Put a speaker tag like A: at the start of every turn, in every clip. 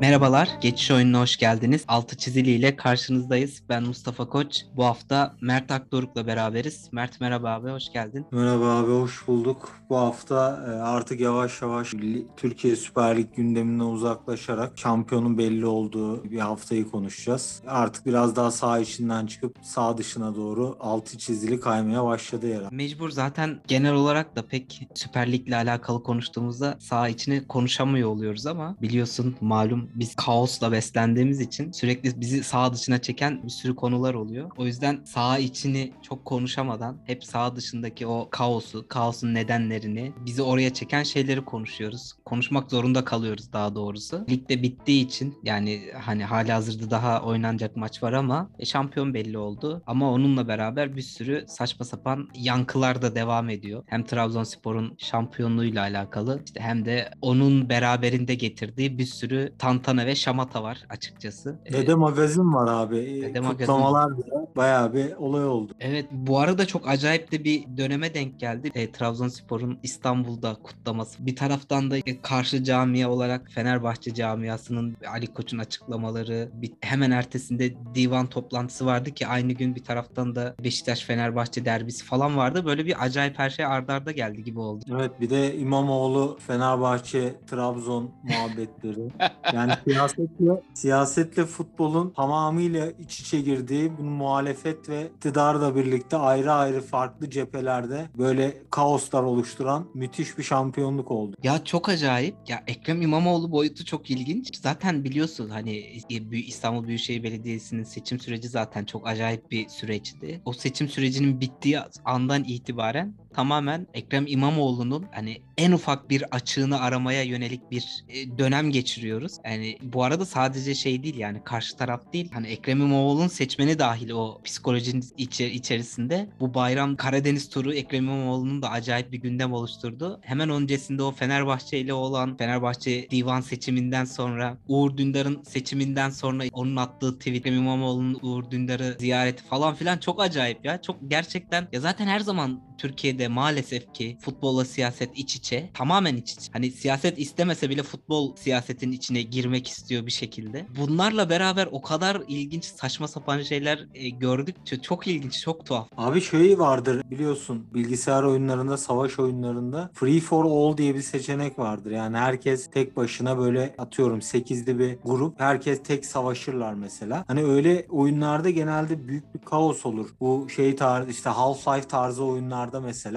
A: Merhabalar, Geçiş Oyununa hoş geldiniz. Altı çizili ile karşınızdayız. Ben Mustafa Koç. Bu hafta Mert Akdoruk'la beraberiz. Mert merhaba abi, hoş geldin.
B: Merhaba abi, hoş bulduk. Bu hafta e, artık yavaş yavaş Türkiye Süper Lig gündeminden uzaklaşarak şampiyonun belli olduğu bir haftayı konuşacağız. Artık biraz daha sağ içinden çıkıp sağ dışına doğru altı çizili kaymaya başladı yer.
A: Mecbur zaten genel olarak da pek Süper Lig'le alakalı konuştuğumuzda sağ içini konuşamıyor oluyoruz ama biliyorsun malum biz kaosla beslendiğimiz için sürekli bizi sağ dışına çeken bir sürü konular oluyor. O yüzden sağ içini çok konuşamadan hep sağ dışındaki o kaosu, kaosun nedenlerini, bizi oraya çeken şeyleri konuşuyoruz. Konuşmak zorunda kalıyoruz daha doğrusu. Ligde bittiği için yani hani hali hazırda daha oynanacak maç var ama e, şampiyon belli oldu. Ama onunla beraber bir sürü saçma sapan yankılar da devam ediyor. Hem Trabzonspor'un şampiyonluğuyla alakalı işte hem de onun beraberinde getirdiği bir sürü tantana ve şamata var açıkçası.
B: Dede magazin var abi.
A: Dede
B: Kutlamalar bile bayağı bir olay oldu.
A: Evet bu arada çok acayip de bir döneme denk geldi. E, Trabzonspor'un İstanbul'da kutlaması. Bir taraftan da e, karşı camia olarak Fenerbahçe camiasının Ali Koç'un açıklamaları bir, hemen ertesinde divan toplantısı vardı ki aynı gün bir taraftan da Beşiktaş Fenerbahçe derbisi falan vardı. Böyle bir acayip her şey ardarda geldi gibi oldu.
B: Evet bir de İmamoğlu Fenerbahçe Trabzon muhabbetleri. Yani siyasetle, siyasetle futbolun tamamıyla iç içe girdiği bunu muhalefet ve iktidarla birlikte ayrı ayrı farklı cephelerde böyle kaoslar oluşturan müthiş bir şampiyonluk oldu.
A: Ya çok acayip. Ya Ekrem İmamoğlu boyutu çok ilginç. Zaten biliyorsun hani İstanbul Büyükşehir Belediyesi'nin seçim süreci zaten çok acayip bir süreçti. O seçim sürecinin bittiği andan itibaren tamamen Ekrem İmamoğlu'nun hani en ufak bir açığını aramaya yönelik bir e, dönem geçiriyoruz. Yani bu arada sadece şey değil yani karşı taraf değil. Hani Ekrem İmamoğlu'nun seçmeni dahil o psikolojinin içi, içerisinde bu bayram Karadeniz turu Ekrem İmamoğlu'nun da acayip bir gündem oluşturdu. Hemen öncesinde o Fenerbahçe ile olan Fenerbahçe divan seçiminden sonra Uğur Dündar'ın seçiminden sonra onun attığı tweet Ekrem İmamoğlu'nun Uğur Dündar'ı ziyareti falan filan çok acayip ya. Çok gerçekten ya zaten her zaman Türkiye'de maalesef ki futbolla siyaset iç içe. Tamamen iç içe. Hani siyaset istemese bile futbol siyasetin içine girmek istiyor bir şekilde. Bunlarla beraber o kadar ilginç saçma sapan şeyler e, gördükçe çok ilginç, çok tuhaf.
B: Abi şey vardır biliyorsun bilgisayar oyunlarında, savaş oyunlarında free for all diye bir seçenek vardır. Yani herkes tek başına böyle atıyorum 8'li bir grup. Herkes tek savaşırlar mesela. Hani öyle oyunlarda genelde büyük bir kaos olur. Bu şey tarzı işte Half-Life tarzı oyunlarda mesela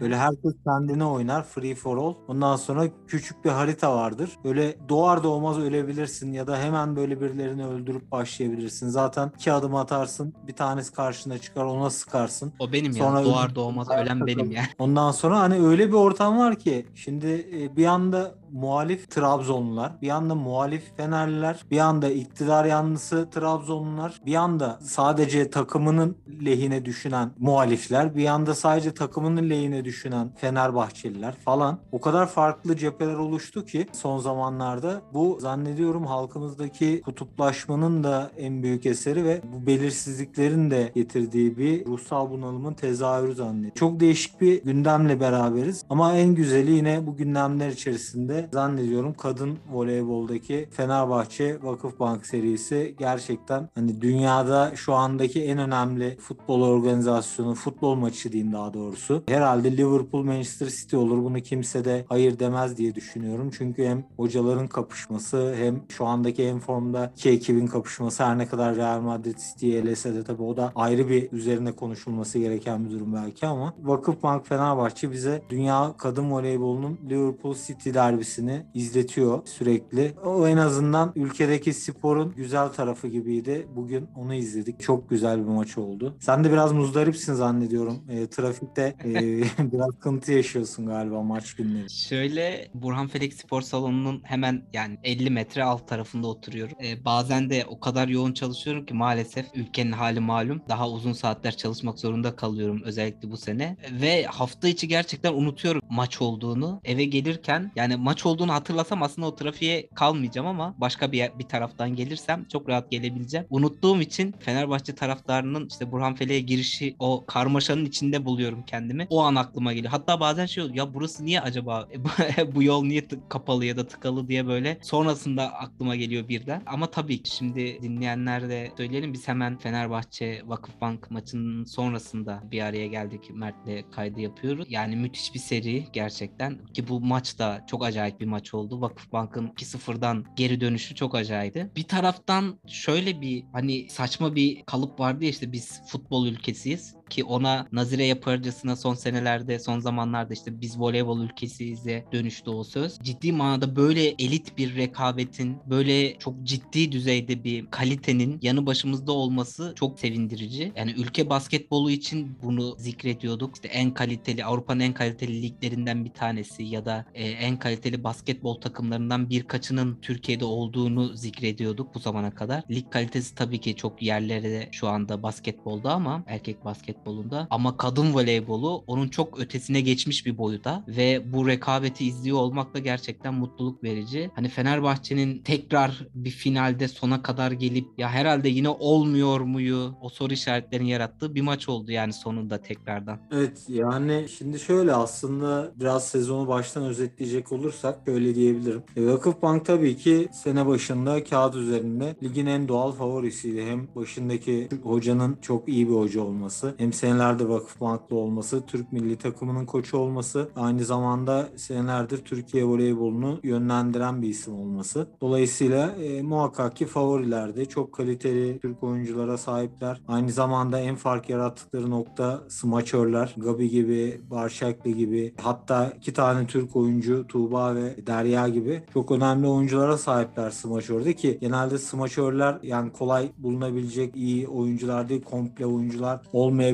B: böyle herkes kendine oynar free for all. Ondan sonra küçük bir harita vardır. Böyle doğar doğmaz ölebilirsin ya da hemen böyle birilerini öldürüp başlayabilirsin. Zaten iki adım atarsın bir tanesi karşına çıkar ona sıkarsın.
A: O benim sonra ya doğar doğmaz ölen benim yani.
B: Ondan sonra hani öyle bir ortam var ki şimdi bir anda muhalif Trabzonlular, bir anda muhalif Fenerliler, bir anda iktidar yanlısı Trabzonlular, bir anda sadece takımının lehine düşünen muhalifler, bir anda sadece takımının lehine düşünen Fenerbahçeliler falan. O kadar farklı cepheler oluştu ki son zamanlarda bu zannediyorum halkımızdaki kutuplaşmanın da en büyük eseri ve bu belirsizliklerin de getirdiği bir ruhsal bunalımın tezahürü zannediyorum. Çok değişik bir gündemle beraberiz ama en güzeli yine bu gündemler içerisinde zannediyorum kadın voleyboldaki Fenerbahçe Vakıfbank serisi gerçekten hani dünyada şu andaki en önemli futbol organizasyonu, futbol maçı diyeyim daha doğrusu. Herhalde Liverpool Manchester City olur. Bunu kimse de hayır demez diye düşünüyorum. Çünkü hem hocaların kapışması hem şu andaki en formda iki ekibin kapışması her ne kadar Real Madrid City'yi elese de tabii o da ayrı bir üzerine konuşulması gereken bir durum belki ama Vakıfbank Fenerbahçe bize dünya kadın voleybolunun Liverpool City derbisini izletiyor sürekli. O en azından ülkedeki sporun güzel tarafı gibiydi. Bugün onu izledik. Çok güzel bir maç oldu. Sen de biraz muzdaripsin zannediyorum. E, trafikte e, biraz sıkıntı yaşıyorsun galiba maç günleri.
A: Şöyle Burhan Felek Spor Salonu'nun hemen yani 50 metre alt tarafında oturuyorum. Ee, bazen de o kadar yoğun çalışıyorum ki maalesef ülkenin hali malum. Daha uzun saatler çalışmak zorunda kalıyorum özellikle bu sene. Ve hafta içi gerçekten unutuyorum maç olduğunu. Eve gelirken yani maç olduğunu hatırlasam aslında o trafiğe kalmayacağım ama başka bir bir taraftan gelirsem çok rahat gelebileceğim. Unuttuğum için Fenerbahçe taraftarının işte Burhan Fele'ye girişi o karmaşanın içinde buluyorum kendimi. O an aklıma geliyor. Hatta bazen şey oluyor ya burası niye acaba bu yol niye tık- kapalı ya da tıkalı diye böyle sonrasında aklıma geliyor birden. Ama tabii ki şimdi dinleyenler de söyleyelim biz hemen Fenerbahçe Vakıfbank maçının sonrasında bir araya geldik. Mert'le kaydı yapıyoruz. Yani müthiş bir seri gerçekten ki bu maç da çok acayip bir maç oldu. Vakıfbank'ın 2-0'dan geri dönüşü çok acayipti. Bir taraftan şöyle bir hani saçma bir kalıp vardı ya işte biz futbol ülkesiyiz ki ona nazire yaparcasına son senelerde son zamanlarda işte biz voleybol ülkesiyiz de dönüştü o söz. Ciddi manada böyle elit bir rekabetin böyle çok ciddi düzeyde bir kalitenin yanı başımızda olması çok sevindirici. Yani ülke basketbolu için bunu zikrediyorduk. İşte en kaliteli Avrupa'nın en kaliteli liglerinden bir tanesi ya da e, en kaliteli basketbol takımlarından birkaçının Türkiye'de olduğunu zikrediyorduk bu zamana kadar. Lig kalitesi tabii ki çok yerlerde şu anda basketbolda ama erkek basketbolunda ama kadın voleybolu onun çok ötesine geçmiş bir boyuta ve bu rekabeti izliyor olmak da gerçekten mutluluk verici. Hani Fenerbahçe'nin tekrar bir finalde sona kadar gelip ya herhalde yine olmuyor muyu o soru işaretlerini yarattığı bir maç oldu yani sonunda tekrardan.
B: Evet yani şimdi şöyle aslında biraz sezonu baştan özetleyecek olursak şöyle diyebilirim. E, Vakıfbank tabii ki sene başında kağıt üzerinde ligin en doğal favorisiydi. Hem başındaki hocanın çok iyi bir hoca olması hem senelerde Vakıfbanklı olması, Türk milli takımının koçu olması aynı zamanda senelerdir Türkiye voleybolunu yönlendiren bir isim olması. Dolayısıyla e, muhakkak ki favorilerde çok kaliteli Türk oyunculara sahipler. Aynı zamanda en fark yarattıkları nokta smaçörler. Gabi gibi, Barşaklı gibi hatta iki tane Türk oyuncu Tuğba ve Derya gibi çok önemli oyunculara sahipler smaçörde ki genelde smaçörler yani kolay bulunabilecek iyi oyuncular değil komple oyuncular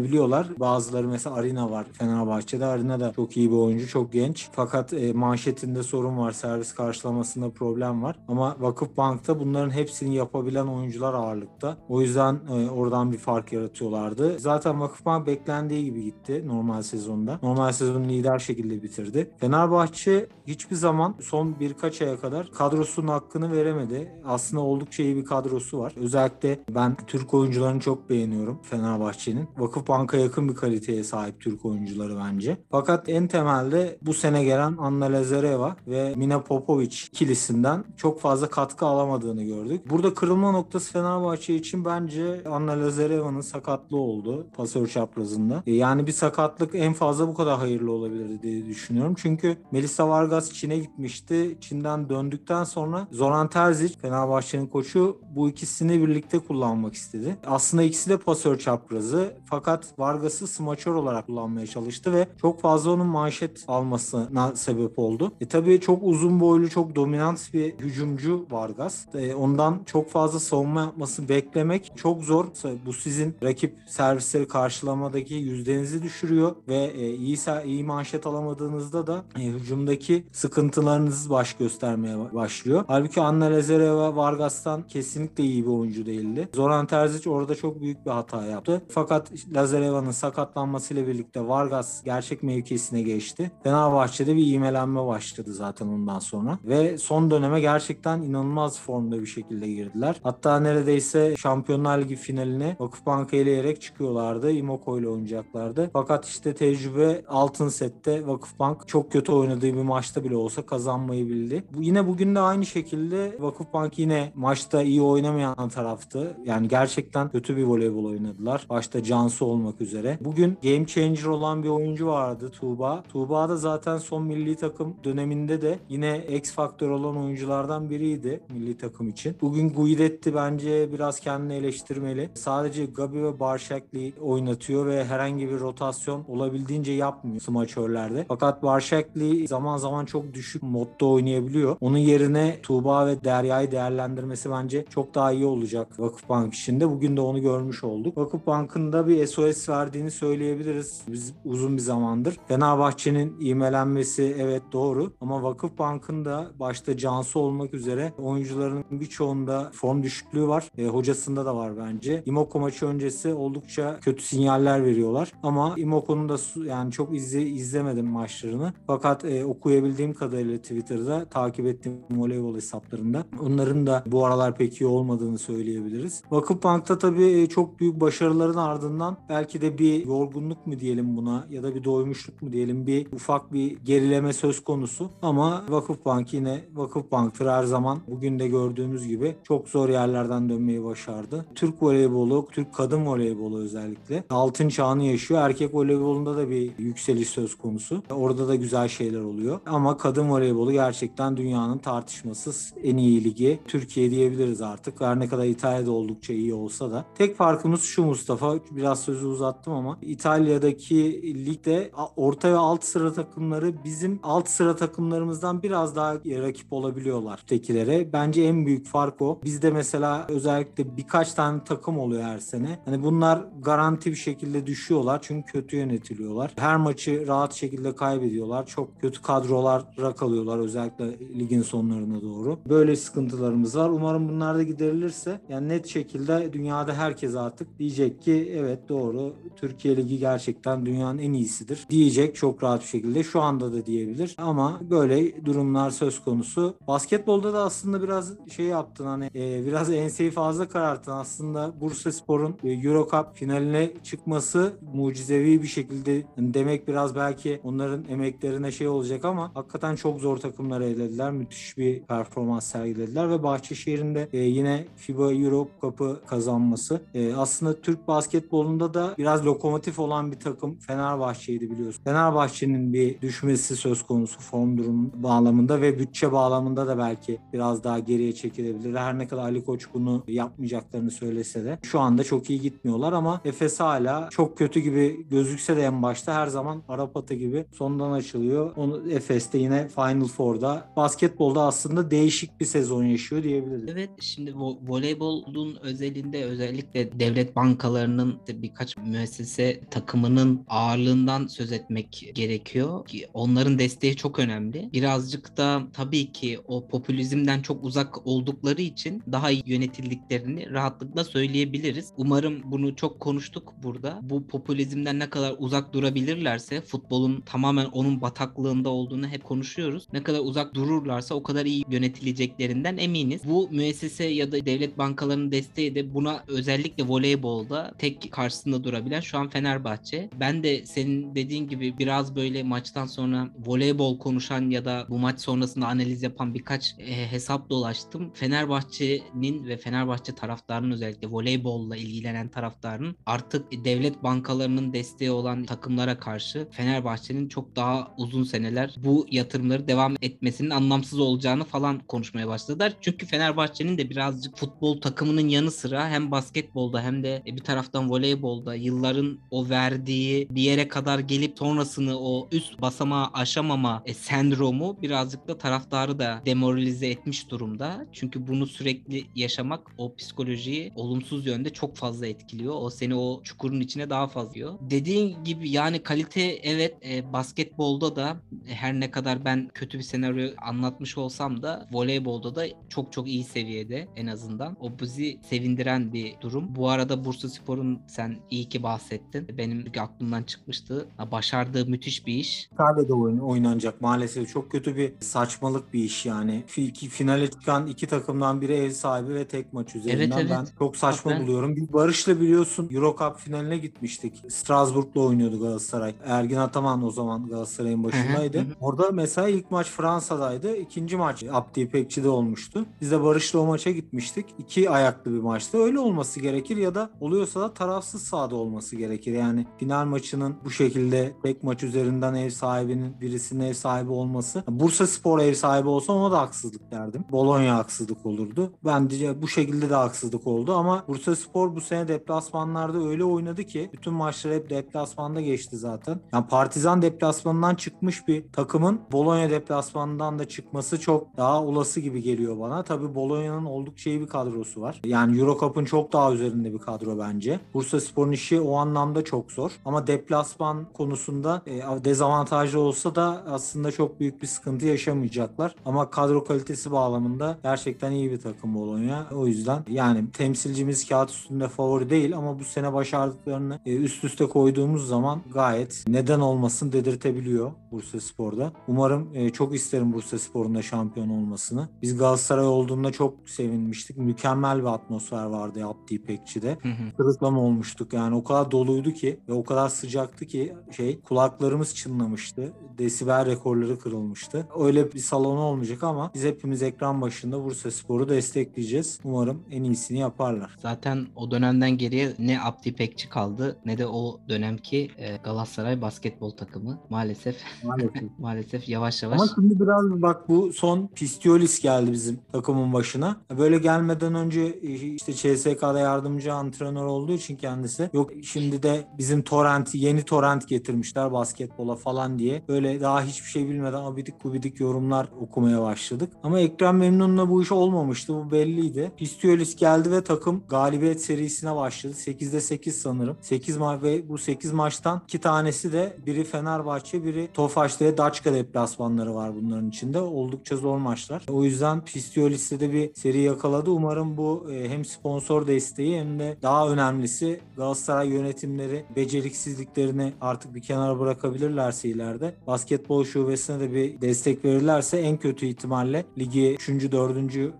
B: olmayabiliyorlar. Bazıları mesela Arina var Fenerbahçe'de. Arina da çok iyi bir oyuncu, çok genç. Fakat e, manşetinde sorun var, servis karşılamasında problem var. Ama Vakıfbank'ta bunların hepsini yapabilen oyuncular ağırlıkta. O yüzden e, oradan bir fark yaratıyorlardı. Zaten Vakıfbank beklendiği gibi gitti normal sezonda. Normal sezonu lider şekilde bitirdi. Fenerbahçe hiçbir zaman son birkaç aya kadar kadrosunun hakkını veremedi. Aslında oldukça iyi bir kadrosu var. Özellikle ben Türk oyuncularını çok beğeniyorum Fenerbahçe'nin. Vakıfbank'a yakın bir kaliteye sahip Türk oyuncuları bence. Fakat en temelde bu sene gelen Anna Lazareva ve Mina Popovic ikilisinden çok fazla katkı alamadığını gördük. Burada kırılma noktası Fenerbahçe için bence Anna Lazareva'nın sakatlığı oldu pasör çaprazında. E, Yani bir sakatlık en fazla bu kadar hayırlı olabilirdi diye düşünüyorum. Çünkü Melissa Vargas Çin'e gitmişti. Çin'den döndükten sonra Zoran Terzic Fenerbahçe'nin koçu bu ikisini birlikte kullanmak istedi. Aslında ikisi de pasör çaprazı fakat Vargas'ı smaçör olarak kullanmaya çalıştı ve çok fazla onun manşet almasına sebep oldu. E tabii çok uzun boylu, çok dominant bir hücumcu Vargas. E, ondan çok fazla savunma yapması beklemek çok zor. Bu sizin rakip servisleri karşılamadaki yüzdenizi düşürüyor ve e, iyi iyi manşet alamadığınızda da e, hücumdaki sıkıntılarınız baş göstermeye ba- başlıyor. Halbuki Anna Lazareva Vargas'tan kesinlikle iyi bir oyuncu değildi. Zoran Terzic orada çok büyük bir hata yaptı. Fakat Lazareva'nın sakatlanmasıyla birlikte Vargas gerçek mevkisine geçti. Fenerbahçe'de bir iğmelenme başladı zaten ondan sonra. Ve son döneme gerçekten inanılmaz formda bir şekilde girdiler. Hatta neredeyse Şampiyonlar Ligi finaline Vakıfbank'ı eleyerek çıkıyorlardı. Imoko ile oynayacaklardı. Fakat işte tecrübe altın sette Vakıfbank çok kötü oynadığı bir maçta bile olsa kazanmayı bildi. Bu, yine bugün de aynı şekilde Vakıfbank yine maçta iyi oynamayan taraftı. Yani gerçekten kötü bir voleybol oynadılar. Başta Cansu olmak üzere. Bugün game changer olan bir oyuncu vardı Tuğba. Tuğba da zaten son milli takım döneminde de yine X faktör olan oyunculardan biriydi milli takım için. Bugün Guidetti bence biraz kendini eleştirmeli. Sadece Gabi ve Barşakli oynatıyor ve herhangi bir rotasyon olabildiğince yapmıyor smaçörlerde. Fakat Barşakli zaman zaman çok düşük modda oynayabiliyor. Onun yerine Tuğba ve Derya'yı değerlendirmesi bence çok daha iyi olacak Vakıfbank için de. Bugün de onu görmüş olduk. Vakıfbank'ın da bir SOS heves verdiğini söyleyebiliriz biz uzun bir zamandır. Fenerbahçe'nin imelenmesi evet doğru ama Vakıf Bank'ın da başta Cansu olmak üzere oyuncuların birçoğunda form düşüklüğü var. E, hocasında da var bence. Imoko maçı öncesi oldukça kötü sinyaller veriyorlar. Ama Imoko'nun da yani çok izle, izlemedim maçlarını. Fakat e, okuyabildiğim kadarıyla Twitter'da takip ettiğim voleybol hesaplarında onların da bu aralar pek iyi olmadığını söyleyebiliriz. Vakıfbank'ta tabii e, çok büyük başarıların ardından belki de bir yorgunluk mu diyelim buna ya da bir doymuşluk mu diyelim bir ufak bir gerileme söz konusu. Ama Vakıfbank yine Vakıfbank'tır her zaman. Bugün de gördüğümüz gibi çok zor yerlerden dönmeyi başardı. Türk voleybolu, Türk kadın voleybolu özellikle altın çağını yaşıyor. Erkek voleybolunda da bir yükseliş söz konusu. Orada da güzel şeyler oluyor. Ama kadın voleybolu gerçekten dünyanın tartışmasız en iyi ligi. Türkiye diyebiliriz artık. Her ne kadar İtalya'da oldukça iyi olsa da. Tek farkımız şu Mustafa. Biraz sözü uzattım ama İtalya'daki ligde orta ve alt sıra takımları bizim alt sıra takımlarımızdan biraz daha rakip olabiliyorlar tekilere. Bence en büyük fark o. Bizde mesela özellikle birkaç tane takım oluyor her sene. Hani bunlar garanti bir şekilde düşüyorlar çünkü kötü yönetiliyorlar. Her maçı rahat şekilde kaybediyorlar. Çok kötü kadrolara kalıyorlar özellikle ligin sonlarına doğru. Böyle sıkıntılarımız var. Umarım bunlar da giderilirse yani net şekilde dünyada herkes artık diyecek ki evet doğru Türkiye Ligi gerçekten dünyanın en iyisidir diyecek çok rahat bir şekilde. Şu anda da diyebilir ama böyle durumlar söz konusu. Basketbolda da aslında biraz şey yaptın hani e, biraz enseyi fazla kararttın. Aslında Bursa Spor'un e, Euro Cup finaline çıkması mucizevi bir şekilde demek biraz belki onların emeklerine şey olacak ama hakikaten çok zor takımlar elediler. Müthiş bir performans sergilediler ve Bahçeşehir'in de e, yine FIBA Euro Cup'ı kazanması. E, aslında Türk basketbolunda da biraz lokomotif olan bir takım Fenerbahçe'ydi biliyorsun. Fenerbahçe'nin bir düşmesi söz konusu form durum bağlamında ve bütçe bağlamında da belki biraz daha geriye çekilebilir. Her ne kadar Ali Koç bunu yapmayacaklarını söylese de şu anda çok iyi gitmiyorlar ama Efes hala çok kötü gibi gözükse de en başta her zaman Arap atı gibi sondan açılıyor. Onu Efes'te yine Final Four'da basketbolda aslında değişik bir sezon yaşıyor diyebiliriz.
A: Evet şimdi vo- voleybolun özelinde özellikle devlet bankalarının işte birkaç müessese takımının ağırlığından söz etmek gerekiyor. Ki Onların desteği çok önemli. Birazcık da tabii ki o popülizmden çok uzak oldukları için daha iyi yönetildiklerini rahatlıkla söyleyebiliriz. Umarım bunu çok konuştuk burada. Bu popülizmden ne kadar uzak durabilirlerse futbolun tamamen onun bataklığında olduğunu hep konuşuyoruz. Ne kadar uzak dururlarsa o kadar iyi yönetiliceklerinden eminiz. Bu müessese ya da devlet bankalarının desteği de buna özellikle voleybolda tek karşısında durabilen şu an Fenerbahçe. Ben de senin dediğin gibi biraz böyle maçtan sonra voleybol konuşan ya da bu maç sonrasında analiz yapan birkaç e, hesap dolaştım. Fenerbahçe'nin ve Fenerbahçe taraftarının özellikle voleybolla ilgilenen taraftarın artık devlet bankalarının desteği olan takımlara karşı Fenerbahçe'nin çok daha uzun seneler bu yatırımları devam etmesinin anlamsız olacağını falan konuşmaya başladılar. Çünkü Fenerbahçe'nin de birazcık futbol takımının yanı sıra hem basketbolda hem de bir taraftan voleybolda yılların o verdiği bir yere kadar gelip sonrasını o üst basamağı aşamama e, sendromu birazcık da taraftarı da demoralize etmiş durumda. Çünkü bunu sürekli yaşamak o psikolojiyi olumsuz yönde çok fazla etkiliyor. O seni o çukurun içine daha fazla yiyor. Dediğin gibi yani kalite evet e, basketbolda da e, her ne kadar ben kötü bir senaryo anlatmış olsam da voleybolda da çok çok iyi seviyede en azından. O bizi sevindiren bir durum. Bu arada Bursa Spor'un sen iyi ki bahsettin. Benim aklımdan çıkmıştı. Başardığı müthiş bir iş.
B: İtalya'da oynanacak maalesef. Çok kötü bir saçmalık bir iş yani. Fi- Finale çıkan iki takımdan biri ev sahibi ve tek maç üzerinden
A: Evet, evet.
B: ben çok saçma
A: ben-
B: buluyorum. Bir Barış'la biliyorsun Euro Cup finaline gitmiştik. Strasbourg'la oynuyordu Galatasaray. Ergin Ataman o zaman Galatasaray'ın başındaydı. Orada mesela ilk maç Fransa'daydı. İkinci maç Abdi İpekçi'de olmuştu. Biz de Barış'la o maça gitmiştik. İki ayaklı bir maçtı. Öyle olması gerekir ya da oluyorsa da tarafsız sahada olması gerekir. Yani final maçının bu şekilde tek maç üzerinden ev sahibinin birisinin ev sahibi olması. Bursa Spor ev sahibi olsa ona da haksızlık derdim. Bologna haksızlık olurdu. Bence bu şekilde de haksızlık oldu ama Bursa Spor bu sene deplasmanlarda öyle oynadı ki bütün maçlar hep deplasmanda geçti zaten. Yani Partizan deplasmanından çıkmış bir takımın Bologna deplasmanından da çıkması çok daha olası gibi geliyor bana. Tabii Bologna'nın oldukça iyi bir kadrosu var. Yani Euro Cup'ın çok daha üzerinde bir kadro bence. Bursa Spor'un işi o anlamda çok zor. Ama deplasman konusunda e, dezavantajlı olsa da aslında çok büyük bir sıkıntı yaşamayacaklar. Ama kadro kalitesi bağlamında gerçekten iyi bir takım Bologna. O yüzden yani temsilcimiz kağıt üstünde favori değil ama bu sene başardıklarını e, üst üste koyduğumuz zaman gayet neden olmasın dedirtebiliyor Bursa Spor'da. Umarım e, çok isterim Bursa Spor'un da şampiyon olmasını. Biz Galatasaray olduğunda çok sevinmiştik. Mükemmel bir atmosfer vardı Abdi İpekçi'de. Kırıklama olmuştuk yani o kadar doluydu ki ve o kadar sıcaktı ki şey kulaklarımız çınlamıştı. Desibel rekorları kırılmıştı. Öyle bir salon olmayacak ama biz hepimiz ekran başında Bursa Spor'u destekleyeceğiz. Umarım en iyisini yaparlar.
A: Zaten o dönemden geriye ne Abdi İpekçi kaldı ne de o dönemki e, Galatasaray basketbol takımı maalesef
B: Maalesef.
A: maalesef yavaş yavaş
B: Ama şimdi biraz bak bu son Pistiolis geldi bizim takımın başına. Böyle gelmeden önce işte CSK'da yardımcı antrenör olduğu için kendisi. Yok şimdi de bizim torrent yeni torrent getirmişler basketbola falan diye. Böyle daha hiçbir şey bilmeden abidik gubidik yorumlar okumaya başladık. Ama Ekrem Memnun'la bu iş olmamıştı. Bu belliydi. Pistiolis geldi ve takım galibiyet serisine başladı. 8'de 8 sanırım. 8 maç ve bu 8 maçtan iki tanesi de biri Fenerbahçe, biri Tofaş'ta Daçka deplasmanları var bunların içinde. Oldukça zor maçlar. O yüzden Pistiolis'te de bir seri yakaladı. Umarım bu e, hem sponsor desteği hem de daha önemlisi Galatasaray yönetimleri beceriksizliklerini artık bir kenara bırakabilirlerse ileride basketbol şubesine de bir destek verirlerse en kötü ihtimalle ligi 3. 4.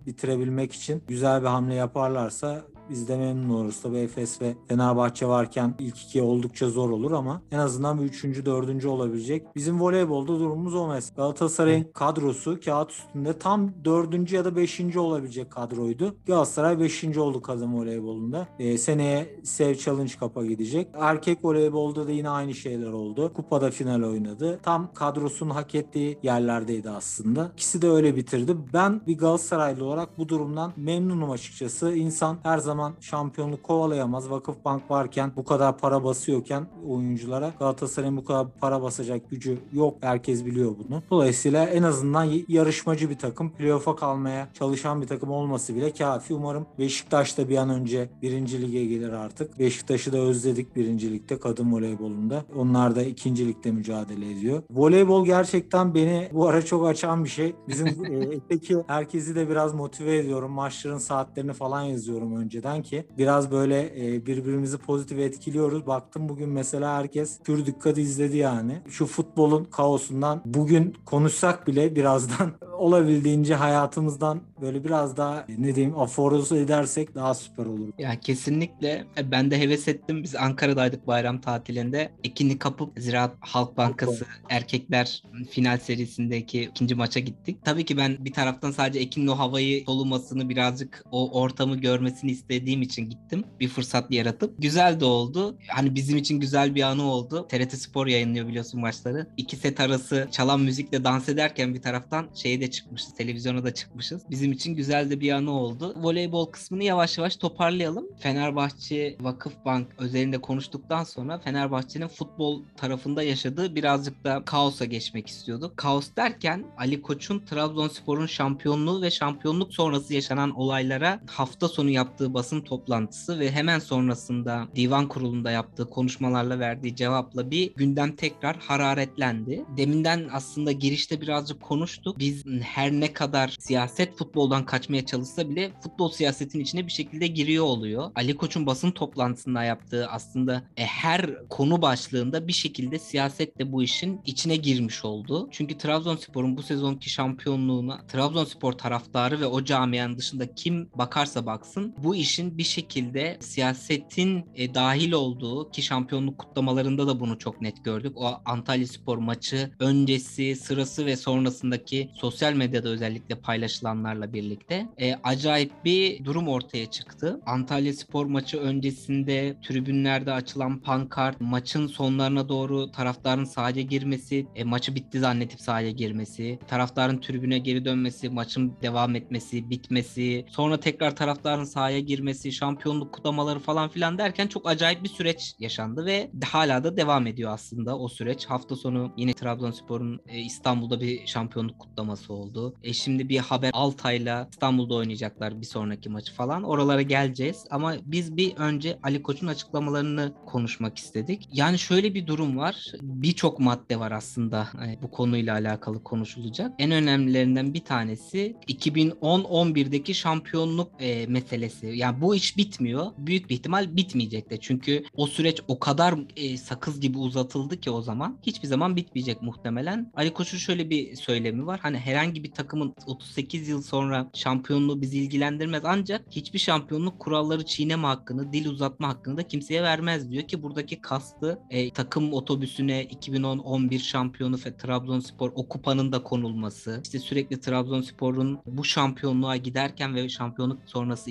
B: bitirebilmek için güzel bir hamle yaparlarsa biz de memnun oluruz. Tabii Efes ve Fenerbahçe varken ilk iki oldukça zor olur ama en azından bir üçüncü, dördüncü olabilecek. Bizim voleybolda durumumuz o mesela. Galatasaray'ın kadrosu kağıt üstünde tam dördüncü ya da beşinci olabilecek kadroydu. Galatasaray beşinci oldu kadın voleybolunda. Ee, seneye Sev Challenge Cup'a gidecek. Erkek voleybolda da yine aynı şeyler oldu. Kupada final oynadı. Tam kadrosunun hak ettiği yerlerdeydi aslında. İkisi de öyle bitirdi. Ben bir Galatasaraylı olarak bu durumdan memnunum açıkçası. İnsan her zaman şampiyonluk kovalayamaz. Vakıfbank varken bu kadar para basıyorken oyunculara Galatasaray'ın bu kadar para basacak gücü yok. Herkes biliyor bunu. Dolayısıyla en azından yarışmacı bir takım. Playoff'a kalmaya çalışan bir takım olması bile kafi. Umarım Beşiktaş da bir an önce birinci lige gelir artık. Beşiktaş'ı da özledik birincilikte kadın voleybolunda. Onlar da ikincilikte mücadele ediyor. Voleybol gerçekten beni bu ara çok açan bir şey. Bizim ekteki herkesi de biraz motive ediyorum. Maçların saatlerini falan yazıyorum önceden ki biraz böyle birbirimizi pozitif etkiliyoruz. Baktım bugün mesela herkes pür dikkat izledi yani. Şu futbolun kaosundan bugün konuşsak bile birazdan olabildiğince hayatımızdan böyle biraz daha ne diyeyim aforozu edersek daha süper olur.
A: Ya kesinlikle ben de heves ettim. Biz Ankara'daydık bayram tatilinde. Ekinli kapıp Ziraat Halk Bankası erkekler final serisindeki ikinci maça gittik. Tabii ki ben bir taraftan sadece Ekin'in o havayı solumasını birazcık o ortamı görmesini istediğim için gittim. Bir fırsat yaratıp. Güzel de oldu. Hani bizim için güzel bir anı oldu. TRT Spor yayınlıyor biliyorsun maçları. İki set arası çalan müzikle dans ederken bir taraftan şeye de çıkmışız. Televizyona da çıkmışız. Bizim için güzel de bir anı oldu. Voleybol kısmını yavaş yavaş toparlayalım. Fenerbahçe Vakıfbank özelinde konuştuktan sonra Fenerbahçe'nin futbol tarafında yaşadığı birazcık da kaosa geçmek istiyorduk. Kaos derken Ali Koç'un Trabzonspor'un şampiyonluğu ve şampiyonluk sonrası yaşanan olaylara hafta sonu yaptığı basın toplantısı ve hemen sonrasında divan kurulunda yaptığı konuşmalarla verdiği cevapla bir gündem tekrar hararetlendi. Deminden aslında girişte birazcık konuştuk. Biz her ne kadar siyaset futboldan kaçmaya çalışsa bile futbol siyasetin içine bir şekilde giriyor oluyor. Ali Koç'un basın toplantısında yaptığı aslında e, her konu başlığında bir şekilde siyaset de bu işin içine girmiş oldu. Çünkü Trabzonspor'un bu sezonki şampiyonluğuna Trabzonspor taraftarı ve o camianın dışında kim bakarsa baksın bu işin bir şekilde siyasetin e, dahil olduğu ki şampiyonluk kutlamalarında da bunu çok net gördük. O Antalya Spor maçı öncesi, sırası ve sonrasındaki sosyal medyada özellikle paylaşılanlarla birlikte e, acayip bir durum ortaya çıktı. Antalya Spor maçı öncesinde tribünlerde açılan pankart, maçın sonlarına doğru taraftarın sahaya girmesi, e, maçı bitti zannetip sahaya girmesi, taraftarın tribüne geri dönmesi, maçın devam etmesi, bitmesi, sonra tekrar taraftarın sahaya girmesi, şampiyonluk kutlamaları falan filan derken çok acayip bir süreç yaşandı ve hala da devam ediyor aslında o süreç. Hafta sonu yine Trabzonspor'un e, İstanbul'da bir şampiyonluk kutlaması oldu oldu. E şimdi bir haber Altay'la İstanbul'da oynayacaklar bir sonraki maçı falan. Oralara geleceğiz ama biz bir önce Ali Koç'un açıklamalarını konuşmak istedik. Yani şöyle bir durum var. Birçok madde var aslında e, bu konuyla alakalı konuşulacak. En önemlilerinden bir tanesi 2010-11'deki şampiyonluk e, meselesi. Yani bu iş bitmiyor. Büyük bir ihtimal bitmeyecek de. Çünkü o süreç o kadar e, sakız gibi uzatıldı ki o zaman. Hiçbir zaman bitmeyecek muhtemelen. Ali Koç'un şöyle bir söylemi var. Hani herhangi bir takımın 38 yıl sonra şampiyonluğu bizi ilgilendirmez ancak hiçbir şampiyonluk kuralları çiğneme hakkını, dil uzatma hakkını da kimseye vermez diyor ki buradaki kastı e, takım otobüsüne 2010-11 şampiyonu ve Trabzonspor o kupanın da konulması. İşte sürekli Trabzonspor'un bu şampiyonluğa giderken ve şampiyonluk sonrası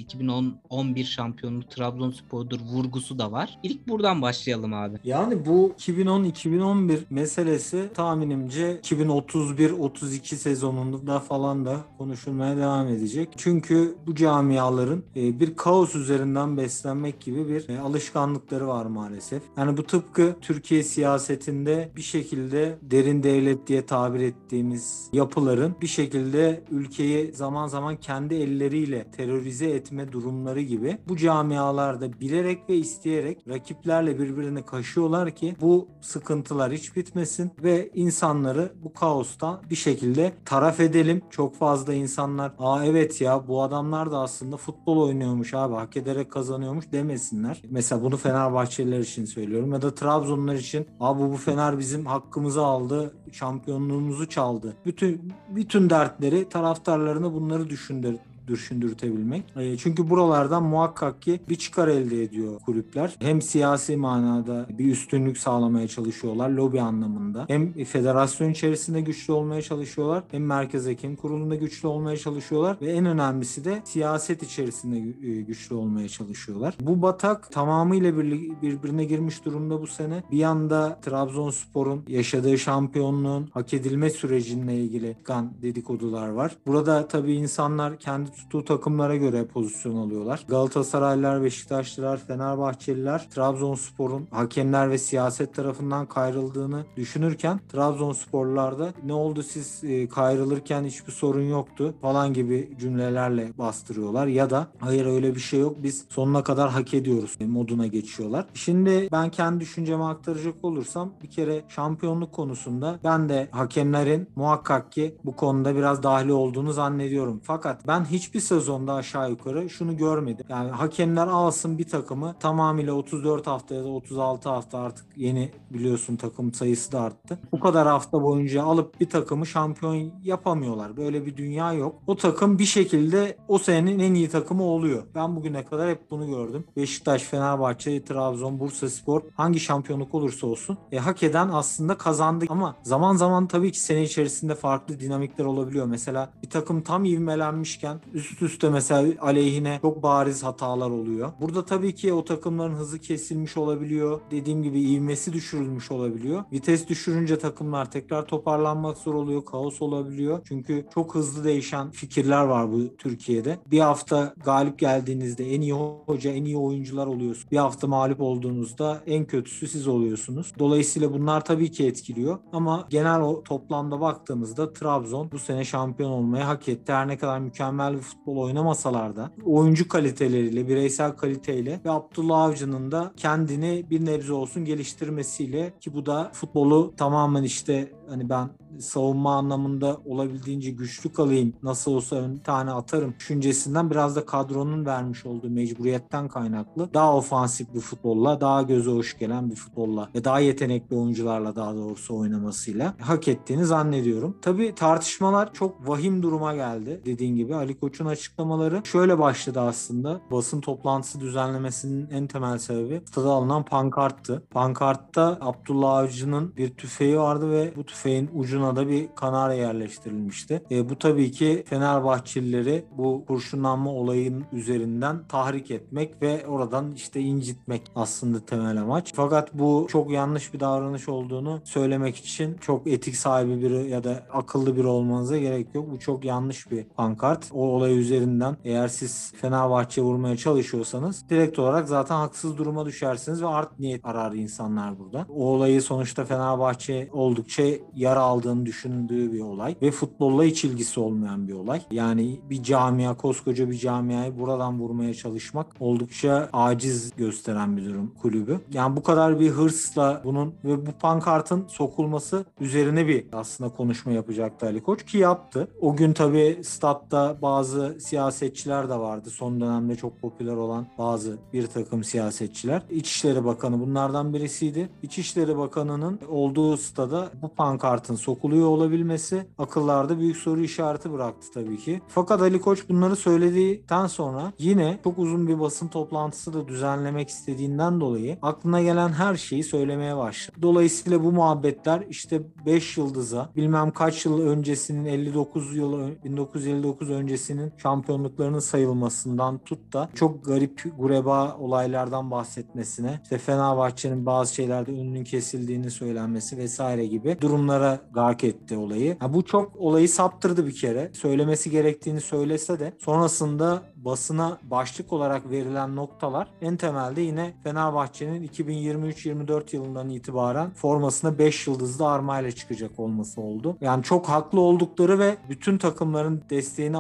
A: 2010-11 şampiyonluğu Trabzonspor'dur vurgusu da var. İlk buradan başlayalım abi.
B: Yani bu 2010-2011 meselesi tahminimce 2031-32 sezonunda falan da konuşulmaya devam edecek. Çünkü bu camiaların e, bir kaos üzerinden beslenmek gibi bir e, alışkanlıkları var maalesef. Yani bu tıpkı Türkiye siyasetinde bir şekilde derin devlet diye tabir ettiğimiz yapıların bir şekilde ülkeyi zaman zaman kendi elleriyle terörize etme durumları gibi bu camialarda bilerek ve isteyerek rakiplerle birbirini kaşıyorlar ki bu sıkıntılar hiç bitmesin ve insanları bu kaostan bir şekilde taraf edelim. Çok fazla insanlar aa evet ya bu adamlar da aslında futbol oynuyormuş abi hak ederek kazanıyormuş demesinler. Mesela bunu Fenerbahçeliler için söylüyorum ya da Trabzonlar için abi bu Fener bizim hakkımızı aldı, şampiyonluğumuzu çaldı. Bütün bütün dertleri taraftarlarına bunları düşündür düşündürtebilmek. E, çünkü buralardan muhakkak ki bir çıkar elde ediyor kulüpler. Hem siyasi manada bir üstünlük sağlamaya çalışıyorlar lobi anlamında. Hem federasyon içerisinde güçlü olmaya çalışıyorlar. Hem Merkez Hakem Kurulu'nda güçlü olmaya çalışıyorlar. Ve en önemlisi de siyaset içerisinde e, güçlü olmaya çalışıyorlar. Bu batak tamamıyla birbirine girmiş durumda bu sene. Bir yanda Trabzonspor'un yaşadığı şampiyonluğun hak edilme sürecinle ilgili kan dedikodular var. Burada tabii insanlar kendi tuttuğu takımlara göre pozisyon alıyorlar. Galatasaraylılar, Beşiktaşlılar, Fenerbahçeliler Trabzonspor'un hakemler ve siyaset tarafından kayrıldığını düşünürken Trabzonsporlular ne oldu siz e, kayrılırken hiçbir sorun yoktu falan gibi cümlelerle bastırıyorlar ya da hayır öyle bir şey yok biz sonuna kadar hak ediyoruz moduna geçiyorlar. Şimdi ben kendi düşüncemi aktaracak olursam bir kere şampiyonluk konusunda ben de hakemlerin muhakkak ki bu konuda biraz dahil olduğunu zannediyorum. Fakat ben hiç hiçbir sezonda aşağı yukarı şunu görmedim. Yani hakemler alsın bir takımı tamamıyla 34 hafta ya da 36 hafta artık yeni biliyorsun takım sayısı da arttı. Bu kadar hafta boyunca alıp bir takımı şampiyon yapamıyorlar. Böyle bir dünya yok. O takım bir şekilde o senenin en iyi takımı oluyor. Ben bugüne kadar hep bunu gördüm. Beşiktaş, Fenerbahçe, Trabzon, Bursa Spor hangi şampiyonluk olursa olsun e, hak eden aslında kazandı ama zaman zaman tabii ki sene içerisinde farklı dinamikler olabiliyor. Mesela bir takım tam ivmelenmişken üst üste mesela aleyhine çok bariz hatalar oluyor. Burada tabii ki o takımların hızı kesilmiş olabiliyor. Dediğim gibi ivmesi düşürülmüş olabiliyor. Vites düşürünce takımlar tekrar toparlanmak zor oluyor. Kaos olabiliyor. Çünkü çok hızlı değişen fikirler var bu Türkiye'de. Bir hafta galip geldiğinizde en iyi hoca, en iyi oyuncular oluyorsunuz. Bir hafta mağlup olduğunuzda en kötüsü siz oluyorsunuz. Dolayısıyla bunlar tabii ki etkiliyor. Ama genel o toplamda baktığımızda Trabzon bu sene şampiyon olmayı hak etti. Her ne kadar mükemmel bir futbol oynamasalar da oyuncu kaliteleriyle, bireysel kaliteyle ve Abdullah Avcı'nın da kendini bir nebze olsun geliştirmesiyle ki bu da futbolu tamamen işte hani ben savunma anlamında olabildiğince güçlü kalayım. Nasıl olsa ön tane atarım düşüncesinden biraz da kadronun vermiş olduğu mecburiyetten kaynaklı. Daha ofansif bir futbolla, daha göze hoş gelen bir futbolla ve daha yetenekli oyuncularla daha doğrusu oynamasıyla hak ettiğini zannediyorum. Tabii tartışmalar çok vahim duruma geldi. Dediğin gibi Ali Koç'un açıklamaları şöyle başladı aslında. Basın toplantısı düzenlemesinin en temel sebebi stada alınan pankarttı. Pankartta Abdullah Avcı'nın bir tüfeği vardı ve bu tüfeğin ucuna da bir kanarya yerleştirilmişti. E, bu tabii ki Fenerbahçelileri bu kurşunlanma olayın üzerinden tahrik etmek ve oradan işte incitmek aslında temel amaç. Fakat bu çok yanlış bir davranış olduğunu söylemek için çok etik sahibi biri ya da akıllı biri olmanıza gerek yok. Bu çok yanlış bir pankart. O olay üzerinden eğer siz Fenerbahçe vurmaya çalışıyorsanız direkt olarak zaten haksız duruma düşersiniz ve art niyet arar insanlar burada. O olayı sonuçta Fenerbahçe oldukça yara aldığını düşündüğü bir olay ve futbolla hiç ilgisi olmayan bir olay. Yani bir camia, koskoca bir camiayı buradan vurmaya çalışmak oldukça aciz gösteren bir durum kulübü. Yani bu kadar bir hırsla bunun ve bu pankartın sokulması üzerine bir aslında konuşma yapacaktı Ali Koç ki yaptı. O gün tabii statta bazı siyasetçiler de vardı. Son dönemde çok popüler olan bazı bir takım siyasetçiler. İçişleri Bakanı bunlardan birisiydi. İçişleri Bakanı'nın olduğu stada bu pankartın sokuluyor olabilmesi akıllarda büyük soru işareti bıraktı tabii ki. Fakat Ali Koç bunları söyledikten sonra yine çok uzun bir basın toplantısı da düzenlemek istediğinden dolayı aklına gelen her şeyi söylemeye başladı. Dolayısıyla bu muhabbetler işte 5 yıldıza bilmem kaç yıl öncesinin 59 yıl 1959 öncesinin şampiyonluklarının sayılmasından tut da çok garip gureba olaylardan bahsetmesine işte Fenerbahçe'nin bazı şeylerde önünün kesildiğini söylenmesi vesaire gibi durumlara gark etti olayı. Ha, bu çok olayı saptırdı bir kere. Söylemesi gerektiğini söylese de sonrasında basına başlık olarak verilen noktalar en temelde yine Fenerbahçe'nin 2023-24 yılından itibaren formasına 5 yıldızlı armayla çıkacak olması oldu. Yani çok haklı oldukları ve bütün takımların desteğini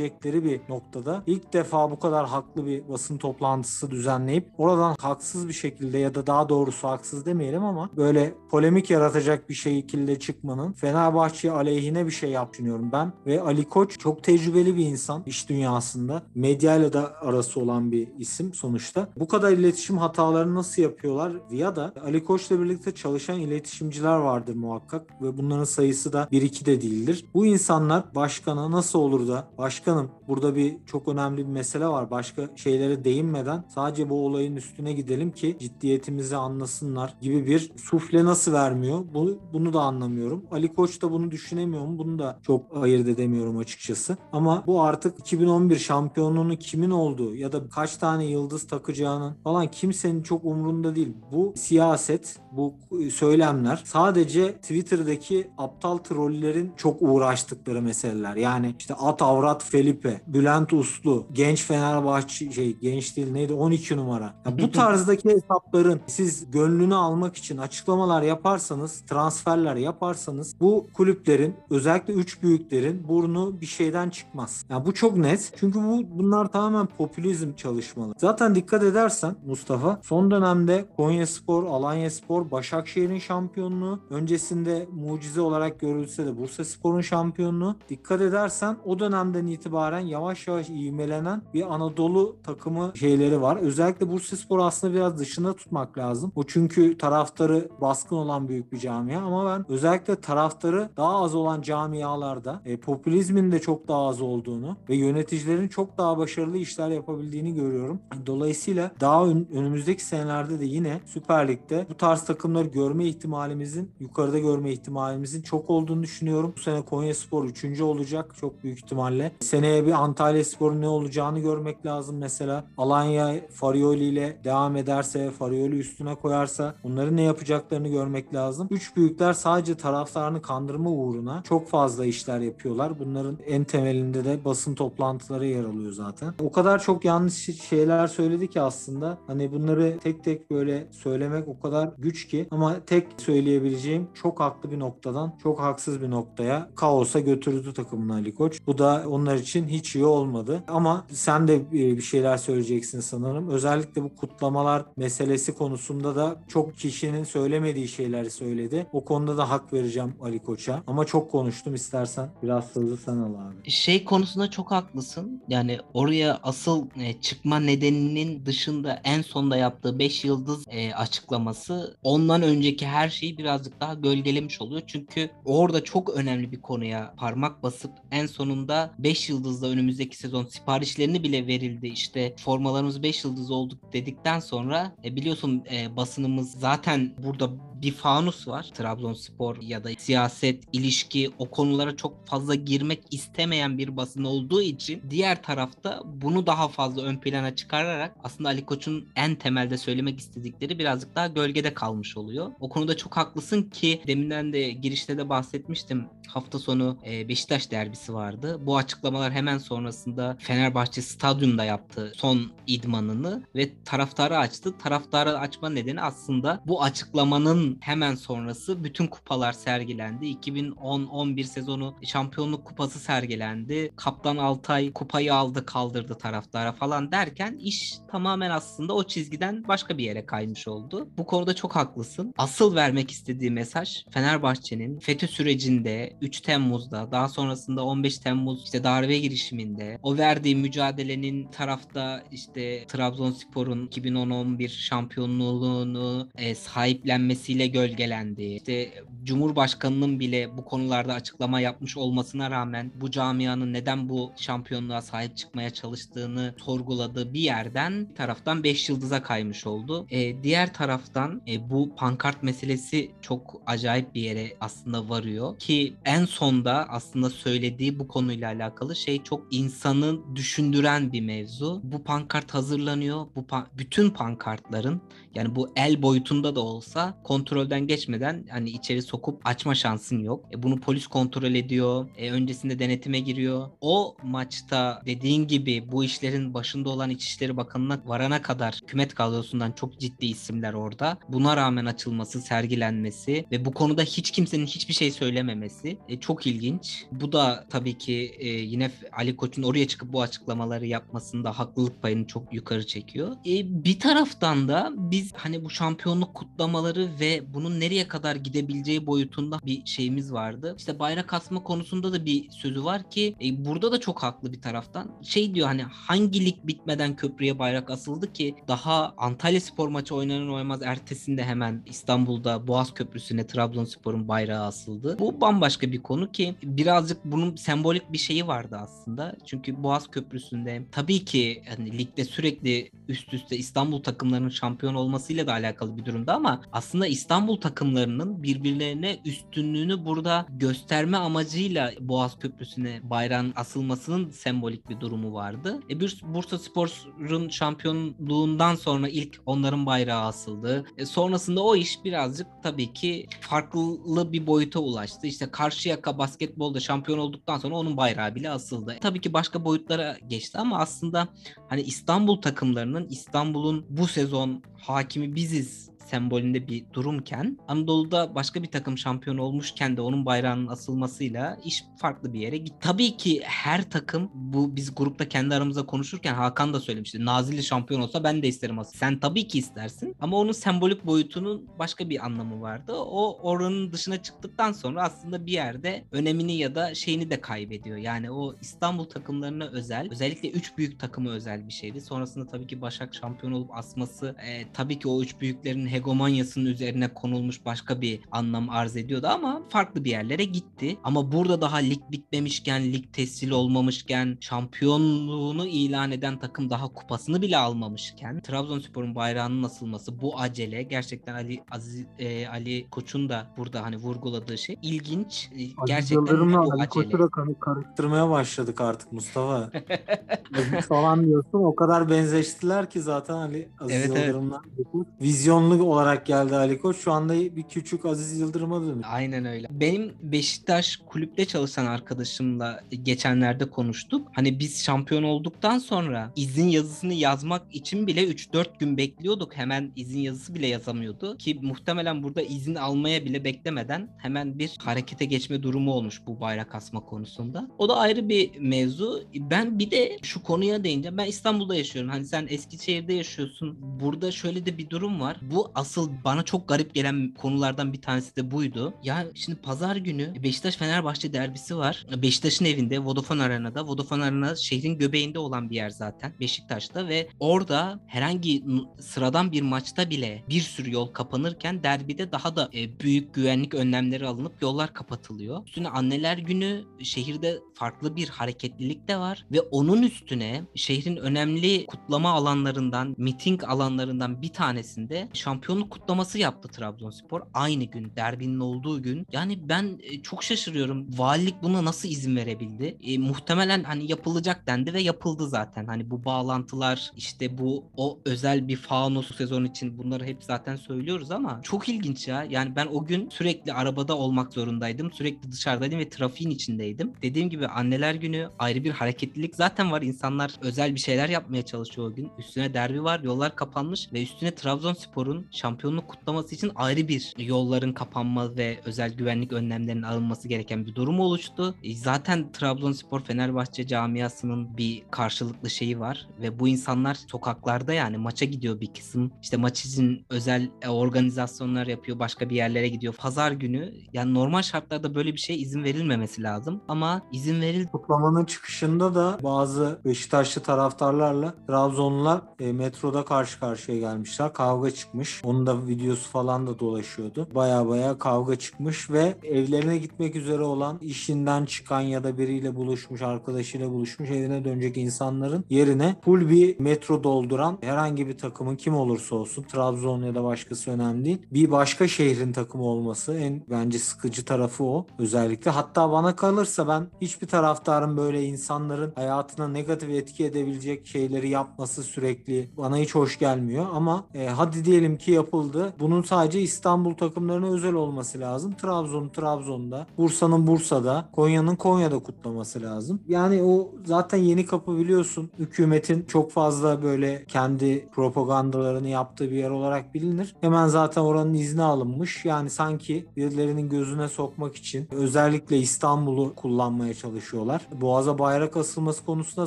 B: alabilecekleri bir noktada ilk defa bu kadar haklı bir basın toplantısı düzenleyip oradan haksız bir şekilde ya da daha doğrusu haksız demeyelim ama böyle polemik yaratacak bir şekilde çıkmanın Fenerbahçe aleyhine bir şey yap düşünüyorum ben ve Ali Koç çok tecrübeli bir insan iş dünyasında medyayla da arası olan bir isim sonuçta. Bu kadar iletişim hatalarını nasıl yapıyorlar? Ya da Ali Koç'la birlikte çalışan iletişimciler vardır muhakkak ve bunların sayısı da 1-2 de değildir. Bu insanlar başkana nasıl olur da başkanım burada bir çok önemli bir mesele var. Başka şeylere değinmeden sadece bu olayın üstüne gidelim ki ciddiyetimizi anlasınlar gibi bir sufle nasıl vermiyor? Bu, bunu da anlamıyorum. Ali Koç da bunu düşünemiyor mu? Bunu da çok ayırt edemiyorum açıkçası. Ama bu artık 2011 şampiyonluğunu kimin olduğu ya da kaç tane yıldız takacağının falan kimsenin çok umrunda değil. Bu siyaset, bu söylemler sadece Twitter'daki aptal trollerin çok uğraştıkları meseleler. Yani işte At Avrat Felipe, Bülent Uslu, Genç Fenerbahçe şey genç değil neydi 12 numara. Ya bu tarzdaki hesapların siz gönlünü almak için açıklamalar yaparsanız, transferler yaparsanız bu kulüplerin özellikle üç büyüklerin burnu bir şeyden çıkmaz. Yani bu çok net. Çünkü bu bunlar tamamen popülizm çalışmaları. Zaten dikkat edersen Mustafa son dönemde Konya Spor, Alanya Spor, Başakşehir'in şampiyonluğu öncesinde mucize olarak görülse de Bursa Spor'un şampiyonluğu dikkat edersen o dönemden itibaren yavaş yavaş ivmelenen bir Anadolu takımı şeyleri var. Özellikle Bursa Spor aslında biraz dışında tutmak lazım. O çünkü taraftarı baskın olan büyük bir camia ama ben özellikle taraftarı daha az olan camialarda e, popülizmin de çok daha az olduğunu ve yöneticilerin çok daha başarılı işler yapabildiğini görüyorum. Dolayısıyla daha ön, önümüzdeki senelerde de yine Süper Lig'de bu tarz takımları görme ihtimalimizin yukarıda görme ihtimalimizin çok olduğunu düşünüyorum. Bu sene Konya Spor 3. olacak çok büyük ihtimalle. Seneye bir Antalya Spor'un ne olacağını görmek lazım mesela. Alanya Farioli ile devam ederse, Farioli üstüne koyarsa onların ne yapacaklarını görmek lazım. Üç büyükler sadece taraftarını kandırma uğruna çok fazla işler yapıyorlar. Bunların en temelinde de basın toplantıları yer alıyor zaten. O kadar çok yanlış şeyler söyledi ki aslında hani bunları tek tek böyle söylemek o kadar güç ki ama tek söyleyebileceğim çok haklı bir noktadan çok haksız bir noktaya kaosa götürdü takımını Ali Koç. Bu da onlar için hiç iyi olmadı. Ama sen de bir şeyler söyleyeceksin sanırım. Özellikle bu kutlamalar meselesi konusunda da çok kişinin söylemediği şeyleri söyledi. O konuda da hak vereceğim Ali Koç'a. Ama çok konuştum istersen biraz sözü sen al abi.
A: Şey konusunda çok haklısın. Yani oraya asıl e, çıkma nedeninin dışında en sonda yaptığı 5 yıldız e, açıklaması ondan önceki her şeyi birazcık daha gölgelemiş oluyor. Çünkü orada çok önemli bir konuya parmak basıp en sonunda 5 yıldızla önümüzdeki sezon siparişlerini bile verildi. İşte formalarımız 5 yıldız olduk dedikten sonra e, biliyorsun e, basınımız zaten burada bir fanus var. Trabzonspor ya da siyaset, ilişki o konulara çok fazla girmek istemeyen bir basın olduğu için diğer tarafta bunu daha fazla ön plana çıkararak aslında Ali Koç'un en temelde söylemek istedikleri birazcık daha gölgede kalmış oluyor. O konuda çok haklısın ki deminden de girişte de bahsetmiştim. Hafta sonu e, Beşiktaş derbisi vardı. Bu açıklamalar hemen sonrasında Fenerbahçe stadyumda yaptı son idmanını ve taraftarı açtı. Taraftarı açma nedeni aslında bu açıklamanın hemen sonrası bütün kupalar sergilendi. 2010-11 sezonu şampiyonluk kupası sergilendi. Kaptan Altay kupayı aldı kaldırdı taraftara falan derken iş tamamen aslında o çizgiden başka bir yere kaymış oldu. Bu konuda çok haklısın. Asıl vermek istediği mesaj Fenerbahçe'nin FETÖ sürecinde 3 Temmuz'da daha sonrasında 15 Temmuz işte darbe girişiminde o verdiği mücadelenin tarafta işte Trabzonspor'un 2010-11 şampiyonluğunu e, sahiplenmesiyle gölgelendi. İşte Cumhurbaşkanının bile bu konularda açıklama yapmış olmasına rağmen bu camianın neden bu şampiyonluğa sahip çıkmaya çalıştığını sorguladığı bir yerden bir taraftan 5 yıldıza kaymış oldu. E, diğer taraftan e, bu pankart meselesi çok acayip bir yere aslında varıyor ki en sonda aslında söylediği bu konuyla alakalı şey çok insanı düşündüren bir mevzu. Bu pankart hazırlanıyor. Bu pan- bütün pankartların yani bu el boyutunda da olsa kontrolden geçmeden hani içeri sokup açma şansın yok. E, bunu polis kontrol ediyor. E, öncesinde denetime giriyor. O maçta dediğin gibi bu işlerin başında olan İçişleri Bakanı'na varana kadar hükümet kadrosundan çok ciddi isimler orada. Buna rağmen açılması, sergilenmesi ve bu konuda hiç kimsenin hiçbir şey söylememesi e, çok ilginç. Bu da tabii ki e, yine Ali Koç'un oraya çıkıp bu açıklamaları yapmasında haklılık payını çok yukarı çekiyor. E, bir taraftan da biz hani bu şampiyonluk kutlamaları ve bunun nereye kadar gidebileceği boyutunda bir şeyimiz vardı. İşte bayrak asma konusunda da bir sözü var ki e, burada da çok haklı bir taraftan. Şey diyor hani hangi lig bitmeden köprüye bayrak asıldı ki daha Antalya Spor maçı oynanır oynamaz ertesinde hemen İstanbul'da Boğaz Köprüsü'ne Trabzonspor'un bayrağı asıldı. Bu bambaşka bir konu ki birazcık bunun sembolik bir şeyi vardı aslında. Çünkü Boğaz Köprüsü'nde tabii ki hani ligde sürekli üst üste İstanbul takımlarının şampiyon olmasıyla da alakalı bir durumda ama aslında İstanbul takımlarının birbirlerine üstünlüğünü burada gösterme amacıyla Boğaz Köprüsü'ne bayrağın asılmasının sembolik bir durumu vardı. E bir Bursa Spor'un şampiyonluğundan sonra ilk onların bayrağı asıldı. E sonrasında o iş birazcık tabii ki farklı bir boyuta ulaştı. İşte Karşıyaka basketbolda şampiyon olduktan sonra onun bayrağı bile asıldı. Tabii ki başka boyutlara geçti ama aslında hani İstanbul takımlarının İstanbul'un bu sezon hakimi biziz sembolünde bir durumken Anadolu'da başka bir takım şampiyon olmuşken de onun bayrağının asılmasıyla iş farklı bir yere gitti. Tabii ki her takım bu biz grupta kendi aramızda konuşurken Hakan da söylemişti. Nazilli şampiyon olsa ben de isterim aslında. Sen tabii ki istersin ama onun sembolik boyutunun başka bir anlamı vardı. O oranın dışına çıktıktan sonra aslında bir yerde önemini ya da şeyini de kaybediyor. Yani o İstanbul takımlarına özel, özellikle üç büyük takımı özel bir şeydi. Sonrasında tabii ki Başak şampiyon olup asması e, tabii ki o üç büyüklerin hegemonyasının üzerine konulmuş başka bir anlam arz ediyordu ama farklı bir yerlere gitti. Ama burada daha lig bitmemişken, lig tescil olmamışken, şampiyonluğunu ilan eden takım daha kupasını bile almamışken Trabzonspor'un bayrağının asılması bu acele gerçekten Ali Aziz e, Ali Koç'un da burada hani vurguladığı şey ilginç. E,
B: Aziz
A: gerçekten
B: Yıldırım'la
A: bu
B: Ali
A: acele.
B: Karıştırmaya başladık artık Mustafa. Falan diyorsun o kadar benzeştiler ki zaten Ali Aziz
A: Evet, evet.
B: Yıldırım'la Koç. Vizyonlu olarak geldi Ali Koç. Şu anda bir küçük Aziz Yıldırım'a dönüyor.
A: Aynen öyle. Benim Beşiktaş kulüpte çalışan arkadaşımla geçenlerde konuştuk. Hani biz şampiyon olduktan sonra izin yazısını yazmak için bile 3-4 gün bekliyorduk. Hemen izin yazısı bile yazamıyordu. Ki muhtemelen burada izin almaya bile beklemeden hemen bir harekete geçme durumu olmuş bu bayrak asma konusunda. O da ayrı bir mevzu. Ben bir de şu konuya değineceğim. Ben İstanbul'da yaşıyorum. Hani sen Eskişehir'de yaşıyorsun. Burada şöyle de bir durum var. Bu asıl bana çok garip gelen konulardan bir tanesi de buydu. Ya şimdi pazar günü Beşiktaş Fenerbahçe derbisi var. Beşiktaş'ın evinde Vodafone Arena'da. Vodafone Arena şehrin göbeğinde olan bir yer zaten Beşiktaş'ta ve orada herhangi sıradan bir maçta bile bir sürü yol kapanırken derbide daha da e, büyük güvenlik önlemleri alınıp yollar kapatılıyor. Üstüne anneler günü şehirde farklı bir hareketlilik de var ve onun üstüne şehrin önemli kutlama alanlarından, miting alanlarından bir tanesinde şampiyon şampiyonluk kutlaması yaptı Trabzonspor. Aynı gün, derbinin olduğu gün. Yani ben e, çok şaşırıyorum. Valilik buna nasıl izin verebildi? E, muhtemelen hani yapılacak dendi ve yapıldı zaten. Hani bu bağlantılar işte bu o özel bir fanos sezon için bunları hep zaten söylüyoruz ama çok ilginç ya. Yani ben o gün sürekli arabada olmak zorundaydım. Sürekli dışarıdaydım ve trafiğin içindeydim. Dediğim gibi anneler günü ayrı bir hareketlilik zaten var. İnsanlar özel bir şeyler yapmaya çalışıyor o gün. Üstüne derbi var, yollar kapanmış ve üstüne Trabzonspor'un şampiyonluk kutlaması için ayrı bir yolların kapanma ve özel güvenlik önlemlerinin alınması gereken bir durum oluştu. E, zaten Trabzonspor Fenerbahçe camiasının bir karşılıklı şeyi var ve bu insanlar sokaklarda yani maça gidiyor bir kısım. İşte maç için özel e, organizasyonlar yapıyor, başka bir yerlere gidiyor. Pazar günü yani normal şartlarda böyle bir şey izin verilmemesi lazım ama izin veril
B: Kutlamanın çıkışında da bazı Beşiktaşlı taraftarlarla Trabzonlular e, metroda karşı karşıya gelmişler. Kavga çıkmış. Onun da videosu falan da dolaşıyordu. Baya baya kavga çıkmış ve evlerine gitmek üzere olan işinden çıkan ya da biriyle buluşmuş, arkadaşıyla buluşmuş evine dönecek insanların yerine full bir metro dolduran herhangi bir takımın kim olursa olsun Trabzon ya da başkası önemli değil. Bir başka şehrin takımı olması en bence sıkıcı tarafı o özellikle. Hatta bana kalırsa ben hiçbir taraftarın böyle insanların hayatına negatif etki edebilecek şeyleri yapması sürekli bana hiç hoş gelmiyor ama e, hadi diyelim ki yapıldı. Bunun sadece İstanbul takımlarına özel olması lazım. Trabzon Trabzon'da, Bursa'nın Bursa'da, Konya'nın Konya'da kutlaması lazım. Yani o zaten yeni kapı biliyorsun. Hükümetin çok fazla böyle kendi propagandalarını yaptığı bir yer olarak bilinir. Hemen zaten oranın izni alınmış. Yani sanki birilerinin gözüne sokmak için özellikle İstanbul'u kullanmaya çalışıyorlar. Boğaz'a bayrak asılması konusunda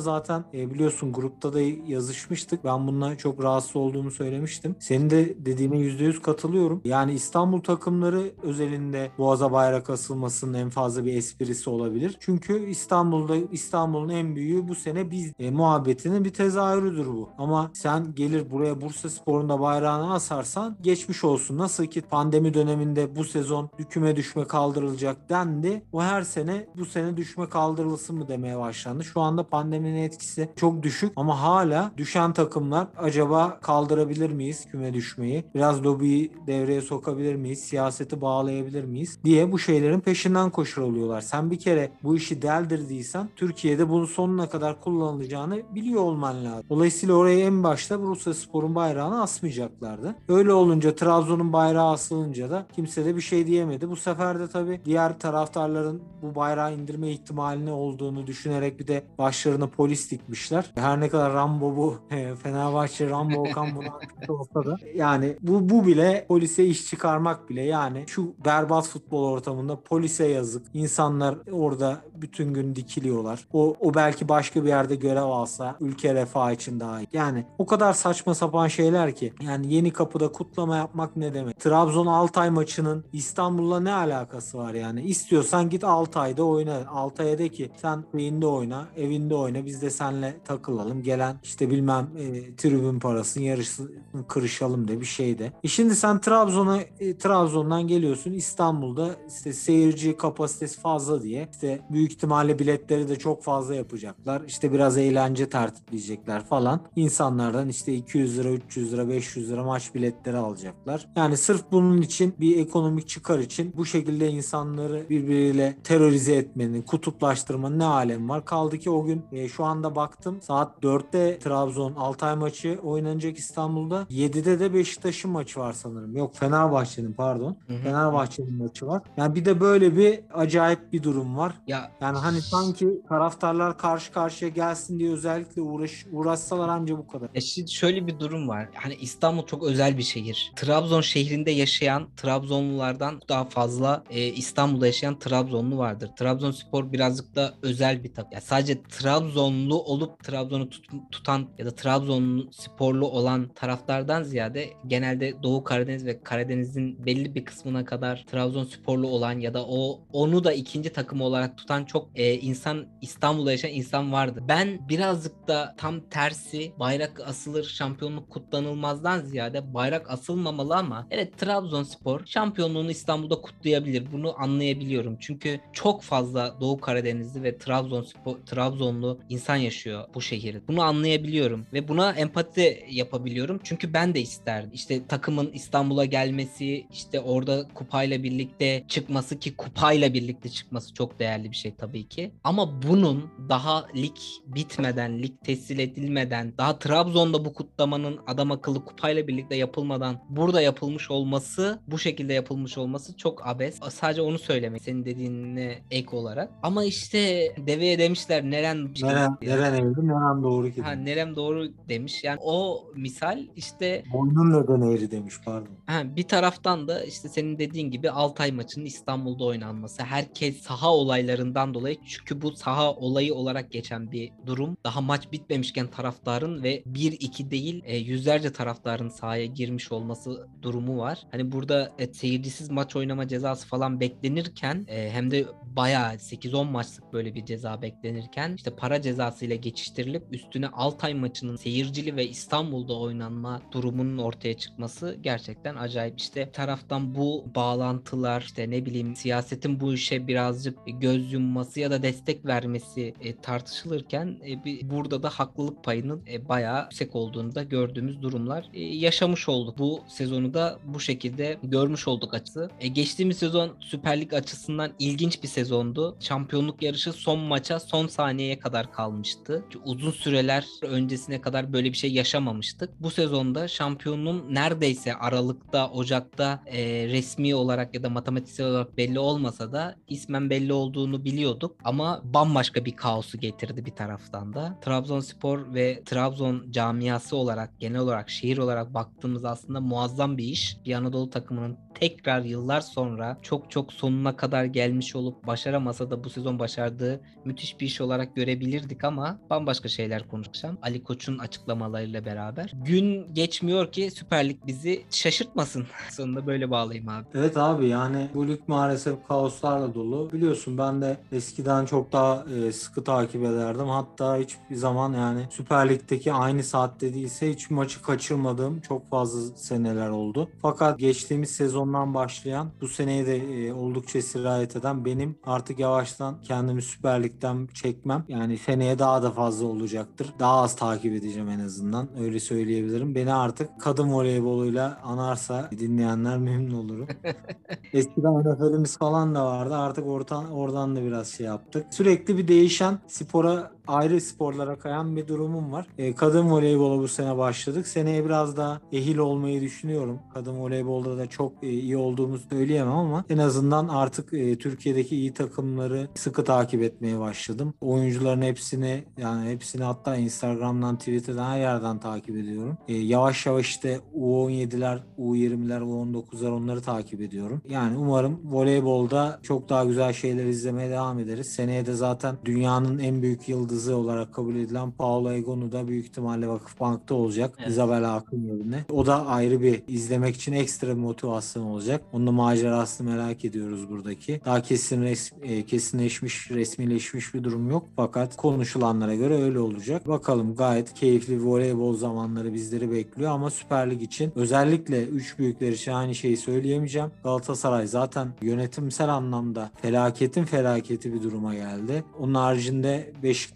B: zaten e, biliyorsun grupta da yazışmıştık. Ben bununla çok rahatsız olduğumu söylemiştim. Senin de dediğine %100 katılıyorum. Yani İstanbul takımları özelinde Boğaz'a bayrak asılmasının en fazla bir esprisi olabilir. Çünkü İstanbul'da İstanbul'un en büyüğü bu sene biz e, muhabbetinin bir tezahürüdür bu. Ama sen gelir buraya Bursa Spor'un da bayrağını asarsan geçmiş olsun. Nasıl ki pandemi döneminde bu sezon hüküme düşme kaldırılacak dendi. O her sene bu sene düşme kaldırılsın mı demeye başlandı. Şu anda pandeminin etkisi çok düşük ama hala düşen takımlar acaba kaldırabilir miyiz küme düşmeyi? Biraz lobiyi devreye sokabilir miyiz? Siyaseti bağlayabilir miyiz? diye bu şeylerin peşinden koşur oluyorlar. Sen bir kere bu işi deldirdiysen Türkiye'de bunun sonuna kadar kullanılacağını biliyor olman lazım. Dolayısıyla oraya en başta Bursa Spor'un bayrağını asmayacaklardı. Öyle olunca Trabzon'un bayrağı asılınca da kimse de bir şey diyemedi. Bu sefer de tabii diğer taraftarların bu bayrağı indirme ihtimalini olduğunu düşünerek bir de başlarına polis dikmişler. Her ne kadar Rambo bu Fenerbahçe Rambo Okan buna olsa da yani bu bu bile polise iş çıkarmak bile yani şu berbat futbol ortamında polise yazık. İnsanlar orada bütün gün dikiliyorlar. O, o belki başka bir yerde görev alsa ülke refah için daha iyi. Yani o kadar saçma sapan şeyler ki. Yani yeni kapıda kutlama yapmak ne demek? Trabzon Altay maçının İstanbul'la ne alakası var yani? İstiyorsan git Altay'da oyna. Altay'a de ki sen evinde oyna, evinde oyna. Biz de senle takılalım. Gelen işte bilmem e, tribün parasını yarısını kırışalım de bir şey de. E şimdi sen Trabzon'a e, Trabzon'dan geliyorsun İstanbul'da işte seyirci kapasitesi fazla diye işte büyük ihtimalle biletleri de çok fazla yapacaklar. İşte biraz eğlence tertipleyecekler falan. İnsanlardan işte 200 lira, 300 lira, 500 lira maç biletleri alacaklar. Yani sırf bunun için bir ekonomik çıkar için bu şekilde insanları birbiriyle terörize etmenin, kutuplaştırmanın ne alemi var? Kaldı ki o gün e, şu anda baktım saat 4'te Trabzon Altay maçı oynanacak İstanbul'da. 7'de de Beşiktaş'ın maçı var sanırım. Yok Fenerbahçe'nin pardon.
A: Hı hı.
B: Fenerbahçe'nin maçı var. Yani bir de böyle bir acayip bir durum var.
A: Ya
B: Yani hani sanki taraftarlar karşı karşıya gelsin diye özellikle uğraş uğraşsalar anca bu kadar.
A: Ya şimdi şöyle bir durum var. Hani İstanbul çok özel bir şehir. Trabzon şehrinde yaşayan Trabzonlulardan daha fazla e, İstanbul'da yaşayan Trabzonlu vardır. Trabzonspor birazcık da özel bir takım. Ya sadece Trabzonlu olup Trabzon'u tut- tutan ya da Trabzon sporlu olan taraftardan ziyade genelde Doğu Karadeniz ve Karadeniz'in belli bir kısmına kadar Trabzonsporlu olan ya da o onu da ikinci takım olarak tutan çok e, insan İstanbul'da yaşayan insan vardı. Ben birazcık da tam tersi bayrak asılır şampiyonluk kutlanılmazdan ziyade bayrak asılmamalı ama evet Trabzonspor şampiyonluğunu İstanbul'da kutlayabilir. Bunu anlayabiliyorum. Çünkü çok fazla Doğu Karadenizli ve Trabzonspor Trabzonlu insan yaşıyor bu şehirde. Bunu anlayabiliyorum ve buna empati yapabiliyorum. Çünkü ben de isterdim. İşte takımın İstanbul'a gelmesi, işte orada kupayla birlikte çıkması ki kupayla birlikte çıkması çok değerli bir şey tabii ki. Ama bunun daha lig bitmeden, lig tescil edilmeden, daha Trabzon'da bu kutlamanın adam akıllı kupayla birlikte yapılmadan burada yapılmış olması, bu şekilde yapılmış olması çok abes. Sadece onu söylemek senin dediğine ek olarak. Ama işte deveye demişler neren
B: Neren, neren eğri, neren doğru ki.
A: Ha, nerem doğru demiş. Yani o misal işte
B: Boynun neden eğri demiş pardon.
A: ha, bir taraftan da işte senin dediğin gibi Altay maçının İstanbul'da oynanması. Herkes saha olaylarından dolayı çünkü bu saha olayı olarak geçen bir durum. Daha maç bitmemişken taraftarın ve 1-2 değil e, yüzlerce taraftarın sahaya girmiş olması durumu var. Hani burada e, seyircisiz maç oynama cezası falan beklenirken e, hem de bayağı 8-10 maçlık böyle bir ceza beklenirken işte para cezası ile geçiştirilip üstüne Altay maçının seyircili ve İstanbul'da oynanma durumunun ortaya çıkması gerçekten acayip. İşte taraftan bu bağlantılar işte ne bileyim siyasetin bu işe birazcık göz yumması ya da destek vermesi e, tartışılırken e, bir, burada da haklılık payının e, bayağı yüksek olduğunu da gördüğümüz durumlar e, yaşamış olduk. Bu sezonu da bu şekilde görmüş olduk açısı. E, geçtiğimiz sezon Süper Lig açısından ilginç bir sezondu. Şampiyonluk yarışı son maça son saniyeye kadar kalmıştı. Uzun süreler öncesine kadar böyle bir şey yaşamamıştık. Bu sezonda şampiyonun neredeyse Aralık'ta, Ocak'ta e, resmi olarak ya da matematiksel olarak belli olmasa da ismen belli olduğunu biliyorduk. Ama bambaşka bir kaosu getirdi bir taraftan da. Trabzonspor ve Trabzon camiası olarak genel olarak şehir olarak baktığımız aslında muazzam bir iş. Bir Anadolu takımının tekrar yıllar sonra çok çok sonuna kadar gelmiş olup başaramasa da bu sezon başardığı müthiş bir iş olarak görebilirdik ama bambaşka şeyler konuşacağım. Ali Koç'un açıklamalarıyla beraber. Gün geçmiyor ki Süper Lig bizi şaşırtmasın. Sonunda böyle bağlayayım abi.
B: Evet abi yani bu lig maalesef kaoslarla dolu. Biliyorsun ben de eskiden çok daha e, sıkı takip ederdim. Hatta hiçbir zaman yani Süper Lig'deki aynı saatte değilse hiç maçı kaçırmadığım çok fazla seneler oldu. Fakat geçtiğimiz sezondan başlayan bu seneye de e, oldukça sirayet eden benim artık yavaştan kendimi Süper Lig'den çekmem. Yani seneye daha da fazla olacaktır. Daha az takip edeceğim en azından. Öyle söyleyebilirim. Beni artık kadın voleyboluyla anarsa dinleyenler memnun olurum. Eskiden NFL'imiz falan da vardı. Artık oradan, oradan da biraz şey yaptık. Sürekli bir değişen spora ayrı sporlara kayan bir durumum var. E, kadın voleybola bu sene başladık. Seneye biraz daha ehil olmayı düşünüyorum. Kadın voleybolda da çok e, iyi olduğumuzu söyleyemem ama en azından artık e, Türkiye'deki iyi takımları sıkı takip etmeye başladım. Oyuncuların hepsini yani hepsini hatta Instagram'dan, Twitter'dan her yerden takip ediyorum. E, yavaş yavaş işte U17'ler, U20'ler, U19'lar onları takip ediyorum. Yani umarım voleybolda çok daha güzel şeyler izlemeye devam ederiz. Seneye de zaten dünyanın en büyük yıldızı olarak kabul edilen Paolo Egonu da büyük ihtimalle Vakıfbank'ta olacak.
A: Evet.
B: Isabella Akın yerine. O da ayrı bir izlemek için ekstra bir motivasyon olacak. Onun da macerasını merak ediyoruz buradaki. Daha kesin res- e, kesinleşmiş, resmileşmiş bir durum yok. Fakat konuşulanlara göre öyle olacak. Bakalım gayet keyifli voleybol zamanları bizleri bekliyor ama Süper Lig için özellikle üç büyükler için aynı şeyi söyleyemeyeceğim. Galatasaray zaten yönetimsel anlamda felaketin felaketi bir duruma geldi. Onun haricinde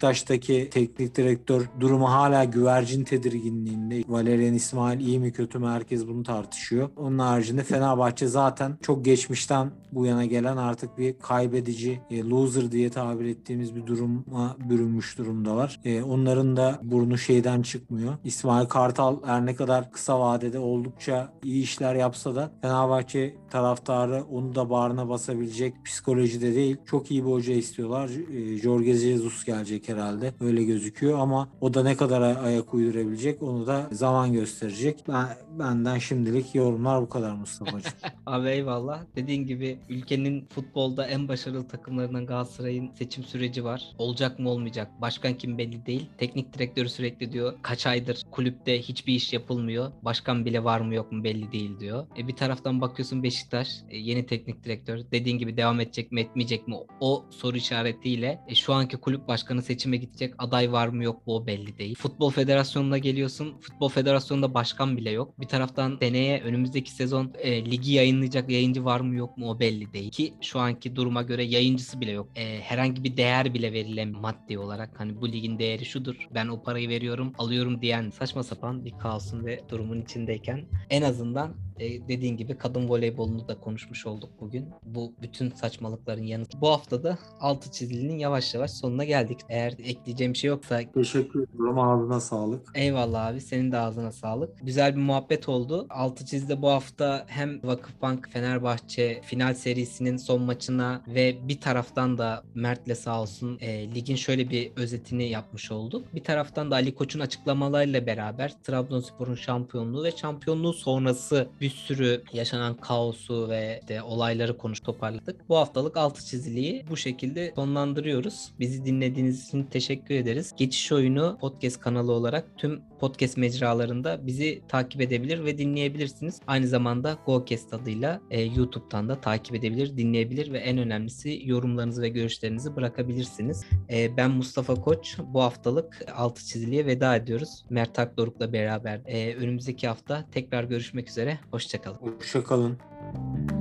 B: Beşiktaş'taki teknik direktör durumu hala güvercin tedirginliğinde. Valerian İsmail iyi mi kötü mü herkes bunu tartışıyor. Onun haricinde Fenerbahçe zaten çok geçmişten bu yana gelen artık bir kaybedici, e, loser diye tabir ettiğimiz bir duruma bürünmüş durumdalar. E, onların da burnu şeyden çıkmıyor. İsmail Kartal her ne kadar kısa vadede oldukça iyi işler yapsa da Fenerbahçe taraftarı onu da bağrına basabilecek psikolojide değil. Çok iyi bir hoca istiyorlar. E, Jorge Jesus gelecek herhalde. Öyle gözüküyor ama o da ne kadar ay- ayak uydurabilecek onu da zaman gösterecek. Ben, benden şimdilik yorumlar bu kadar Mustafa'cığım.
A: Abi eyvallah. Dediğin gibi ülkenin futbolda en başarılı takımlarından Galatasaray'ın seçim süreci var. Olacak mı olmayacak. Başkan kim belli değil. Teknik direktörü sürekli diyor kaç aydır kulüpte hiçbir iş yapılmıyor. Başkan bile var mı yok mu belli değil diyor. E bir taraftan bakıyorsun Beşiktaş e, yeni teknik direktör. Dediğin gibi devam edecek mi etmeyecek mi o soru işaretiyle e, şu anki kulüp başkanı seçimi seçime gidecek aday var mı yok mu o belli değil. Futbol Federasyonu'na geliyorsun. Futbol Federasyonu'nda başkan bile yok. Bir taraftan seneye önümüzdeki sezon e, ligi yayınlayacak yayıncı var mı yok mu o belli değil. Ki şu anki duruma göre yayıncısı bile yok. E, herhangi bir değer bile verilemiyor maddi olarak. Hani bu ligin değeri şudur. Ben o parayı veriyorum, alıyorum diyen saçma sapan bir kaosun ve durumun içindeyken en azından e, dediğin gibi kadın voleybolunu da konuşmuş olduk bugün. Bu bütün saçmalıkların yanı. Bu hafta da altı çizilinin yavaş yavaş sonuna geldik. Eğer ekleyeceğim bir şey yoksa
B: Teşekkür ederim. Ağzına sağlık.
A: Eyvallah abi senin de ağzına sağlık. Güzel bir muhabbet oldu. Altı çizde bu hafta hem Vakıfbank Fenerbahçe final serisinin son maçına ve bir taraftan da Mert'le sağ olsun e, ligin şöyle bir özetini yapmış olduk. Bir taraftan da Ali Koç'un açıklamalarıyla beraber Trabzonspor'un şampiyonluğu ve şampiyonluğu sonrası bir sürü yaşanan kaosu ve işte olayları konuş toparladık. Bu haftalık altı çiziliği bu şekilde sonlandırıyoruz. Bizi dinlediğiniz için teşekkür ederiz. Geçiş oyunu podcast kanalı olarak tüm podcast mecralarında bizi takip edebilir ve dinleyebilirsiniz. Aynı zamanda GoCast adıyla e, YouTube'dan da takip edebilir, dinleyebilir ve en önemlisi yorumlarınızı ve görüşlerinizi bırakabilirsiniz. E, ben Mustafa Koç. Bu haftalık altı çiziliye veda ediyoruz. Mert Akdoruk'la beraber e, önümüzdeki hafta tekrar görüşmek üzere. Hoşçakalın.
B: Hoşçakalın.